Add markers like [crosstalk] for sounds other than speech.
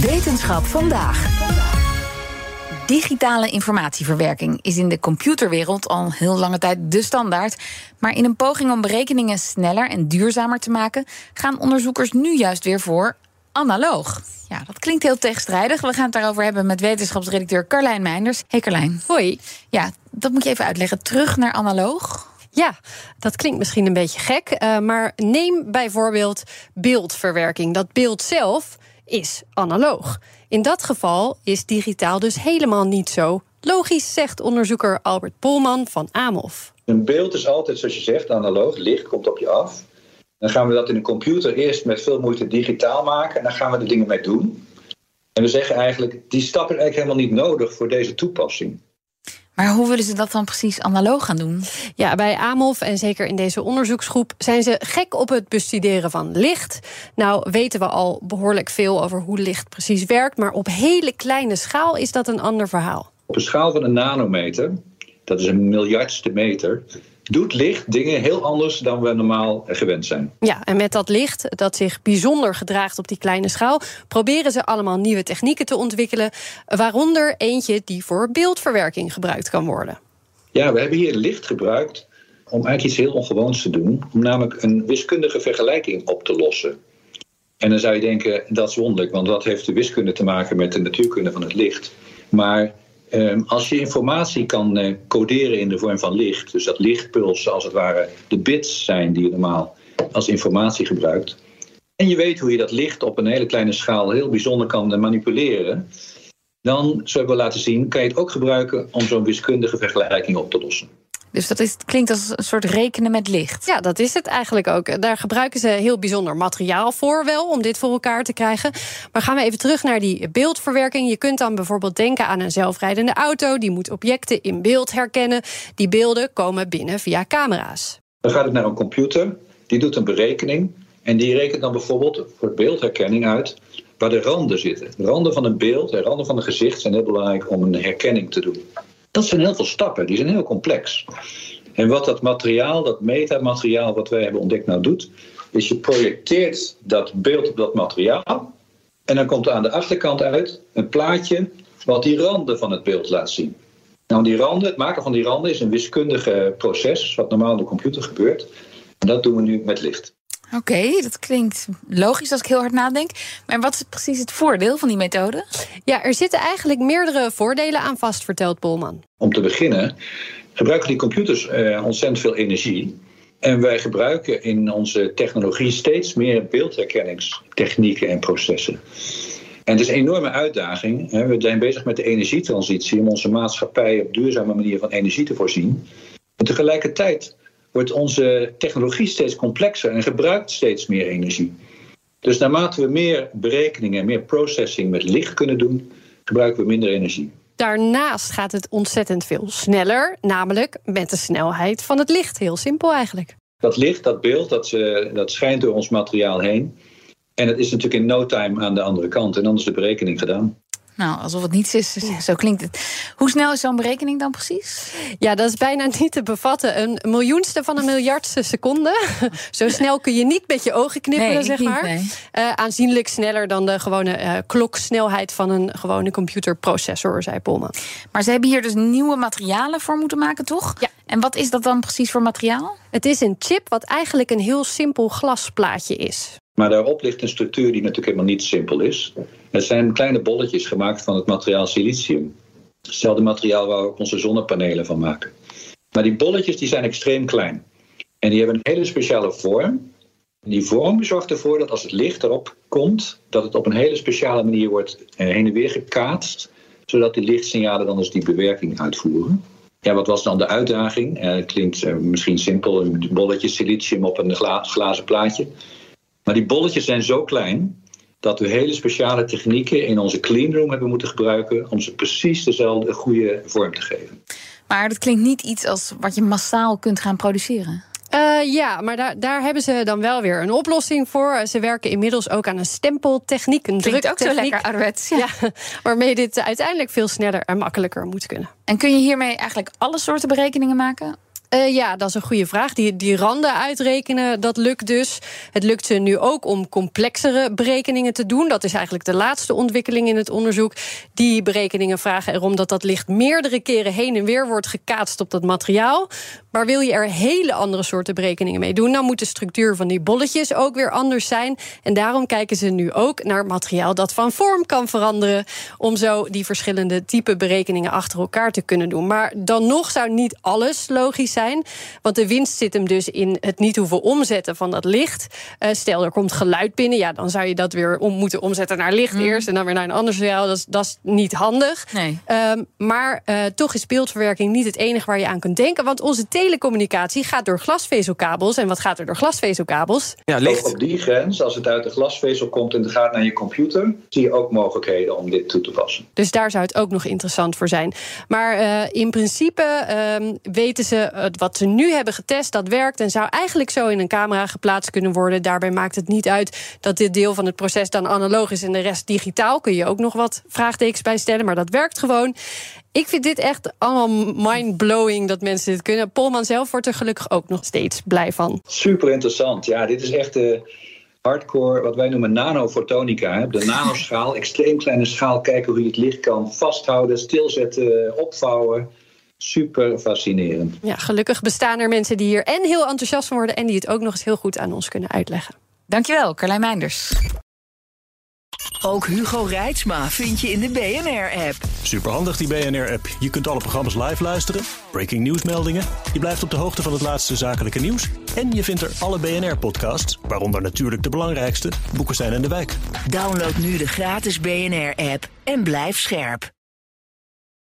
Wetenschap vandaag. Digitale informatieverwerking is in de computerwereld al heel lange tijd de standaard. Maar in een poging om berekeningen sneller en duurzamer te maken, gaan onderzoekers nu juist weer voor analoog. Ja, dat klinkt heel tegenstrijdig. We gaan het daarover hebben met wetenschapsredacteur Carlijn Meinders. Hey Carlijn. Hoi. Ja, dat moet je even uitleggen. Terug naar analoog. Ja, dat klinkt misschien een beetje gek, uh, maar neem bijvoorbeeld beeldverwerking. Dat beeld zelf is analoog. In dat geval is digitaal dus helemaal niet zo logisch, zegt onderzoeker Albert Polman van AMOF. Een beeld is altijd, zoals je zegt, analoog. Licht komt op je af. Dan gaan we dat in een computer eerst met veel moeite digitaal maken. En dan gaan we er dingen mee doen. En we zeggen eigenlijk, die stap is eigenlijk helemaal niet nodig voor deze toepassing. Maar hoe willen ze dat dan precies analoog gaan doen? Ja, bij AMOF en zeker in deze onderzoeksgroep zijn ze gek op het bestuderen van licht. Nou weten we al behoorlijk veel over hoe licht precies werkt, maar op hele kleine schaal is dat een ander verhaal. Op een schaal van een nanometer, dat is een miljardste meter, doet licht dingen heel anders dan we normaal gewend zijn. Ja, en met dat licht dat zich bijzonder gedraagt op die kleine schaal, proberen ze allemaal nieuwe technieken te ontwikkelen, waaronder eentje die voor beeldverwerking gebruikt kan worden. Ja, we hebben hier licht gebruikt om eigenlijk iets heel ongewoons te doen, om namelijk een wiskundige vergelijking op te lossen. En dan zou je denken, dat is wonderlijk, want wat heeft de wiskunde te maken met de natuurkunde van het licht? Maar Ehm, als je informatie kan uh, coderen in de vorm van licht, dus dat lichtpulsen als het ware de bits zijn die je normaal als informatie gebruikt, en je weet hoe je dat licht op een hele kleine schaal heel bijzonder kan manipuleren, dan, zo hebben we laten zien, kan je het ook gebruiken om zo'n wiskundige vergelijking op te lossen. Dus dat is, klinkt als een soort rekenen met licht. Ja, dat is het eigenlijk ook. Daar gebruiken ze heel bijzonder materiaal voor wel om dit voor elkaar te krijgen. Maar gaan we even terug naar die beeldverwerking. Je kunt dan bijvoorbeeld denken aan een zelfrijdende auto. Die moet objecten in beeld herkennen. Die beelden komen binnen via camera's. Dan gaat het naar een computer. Die doet een berekening. En die rekent dan bijvoorbeeld voor beeldherkenning uit waar de randen zitten. De randen van een beeld, de randen van een gezicht zijn heel belangrijk om een herkenning te doen. Dat zijn heel veel stappen, die zijn heel complex. En wat dat materiaal, dat metamateriaal wat wij hebben ontdekt nou doet, is je projecteert dat beeld op dat materiaal en dan komt er aan de achterkant uit een plaatje wat die randen van het beeld laat zien. Nou, die randen, het maken van die randen is een wiskundige proces, wat normaal in de computer gebeurt. En dat doen we nu met licht. Oké, dat klinkt logisch als ik heel hard nadenk. Maar wat is precies het voordeel van die methode? Ja, er zitten eigenlijk meerdere voordelen aan vast, vertelt Bolman. Om te beginnen gebruiken die computers eh, ontzettend veel energie. En wij gebruiken in onze technologie steeds meer beeldherkenningstechnieken en processen. En het is een enorme uitdaging. We zijn bezig met de energietransitie om onze maatschappij op duurzame manier van energie te voorzien. En tegelijkertijd wordt onze technologie steeds complexer en gebruikt steeds meer energie. Dus naarmate we meer berekeningen en meer processing met licht kunnen doen, gebruiken we minder energie. Daarnaast gaat het ontzettend veel sneller, namelijk met de snelheid van het licht. Heel simpel eigenlijk. Dat licht, dat beeld, dat, uh, dat schijnt door ons materiaal heen. En het is natuurlijk in no time aan de andere kant. En dan is de berekening gedaan. Nou, alsof het niets is, zo klinkt het. Hoe snel is zo'n berekening dan precies? Ja, dat is bijna niet te bevatten. Een miljoenste van een miljardste seconde. [laughs] zo snel kun je niet met je ogen knipperen, zeg maar. uh, aanzienlijk sneller dan de gewone uh, kloksnelheid van een gewone computerprocessor, zei Polman. Maar ze hebben hier dus nieuwe materialen voor moeten maken, toch? Ja. En wat is dat dan precies voor materiaal? Het is een chip wat eigenlijk een heel simpel glasplaatje is. Maar daarop ligt een structuur die natuurlijk helemaal niet simpel is. Het zijn kleine bolletjes gemaakt van het materiaal silicium. Hetzelfde materiaal waar we onze zonnepanelen van maken. Maar die bolletjes die zijn extreem klein. En die hebben een hele speciale vorm. Die vorm zorgt ervoor dat als het licht erop komt, dat het op een hele speciale manier wordt eh, heen en weer gekaatst, zodat die lichtsignalen dan eens die bewerking uitvoeren. Ja, wat was dan de uitdaging? Eh, klinkt eh, misschien simpel, een bolletje silicium op een glazen plaatje. Maar die bolletjes zijn zo klein dat we hele speciale technieken in onze cleanroom hebben moeten gebruiken om ze precies dezelfde goede vorm te geven. Maar dat klinkt niet iets als wat je massaal kunt gaan produceren. Uh, ja, maar daar, daar hebben ze dan wel weer een oplossing voor. Ze werken inmiddels ook aan een stempeltechniek, een Klinkt druktechniek. ook zo lekker ouderwets. Ja. [laughs] ja. waarmee dit uiteindelijk veel sneller en makkelijker moet kunnen. En kun je hiermee eigenlijk alle soorten berekeningen maken? Uh, ja, dat is een goede vraag. Die, die randen uitrekenen, dat lukt dus. Het lukt ze nu ook om complexere berekeningen te doen. Dat is eigenlijk de laatste ontwikkeling in het onderzoek. Die berekeningen vragen erom dat dat licht meerdere keren heen en weer wordt gekaatst op dat materiaal. Maar wil je er hele andere soorten berekeningen mee doen, dan moet de structuur van die bolletjes ook weer anders zijn. En daarom kijken ze nu ook naar materiaal dat van vorm kan veranderen. Om zo die verschillende type berekeningen achter elkaar te kunnen doen. Maar dan nog zou niet alles logisch zijn. Want de winst zit hem dus in het niet hoeven omzetten van dat licht. Uh, stel, er komt geluid binnen. Ja, dan zou je dat weer om moeten omzetten naar licht mm. eerst. En dan weer naar een ander signaal. Dat, dat is niet handig. Nee. Um, maar uh, toch is beeldverwerking niet het enige waar je aan kunt denken. Want onze telecommunicatie gaat door glasvezelkabels. En wat gaat er door glasvezelkabels? Ja, licht. Op die grens, als het uit de glasvezel komt en het gaat naar je computer, zie je ook mogelijkheden om dit toe te passen. Dus daar zou het ook nog interessant voor zijn. Maar uh, in principe uh, weten ze uh, wat ze nu hebben getest, dat werkt en zou eigenlijk zo in een camera geplaatst kunnen worden. Daarbij maakt het niet uit dat dit deel van het proces dan analoog is en de rest digitaal. Kun je ook nog wat vraagtekens bij stellen, maar dat werkt gewoon. Ik vind dit echt allemaal mind-blowing dat mensen dit kunnen. Polman zelf wordt er gelukkig ook nog steeds blij van. Super interessant. Ja, dit is echt de hardcore, wat wij noemen nanofotonica. De nanoschaal, [laughs] extreem kleine schaal. Kijken hoe je het licht kan vasthouden, stilzetten, opvouwen. Super fascinerend. Ja, gelukkig bestaan er mensen die hier en heel enthousiast van worden... en die het ook nog eens heel goed aan ons kunnen uitleggen. Dankjewel, Carlijn Meinders. Ook Hugo Reitsma vind je in de BNR-app. Superhandig die BNR-app. Je kunt alle programma's live luisteren, breaking nieuwsmeldingen. Je blijft op de hoogte van het laatste zakelijke nieuws. En je vindt er alle BNR-podcasts, waaronder natuurlijk de belangrijkste, Boeken zijn in de wijk. Download nu de gratis BNR-app en blijf scherp.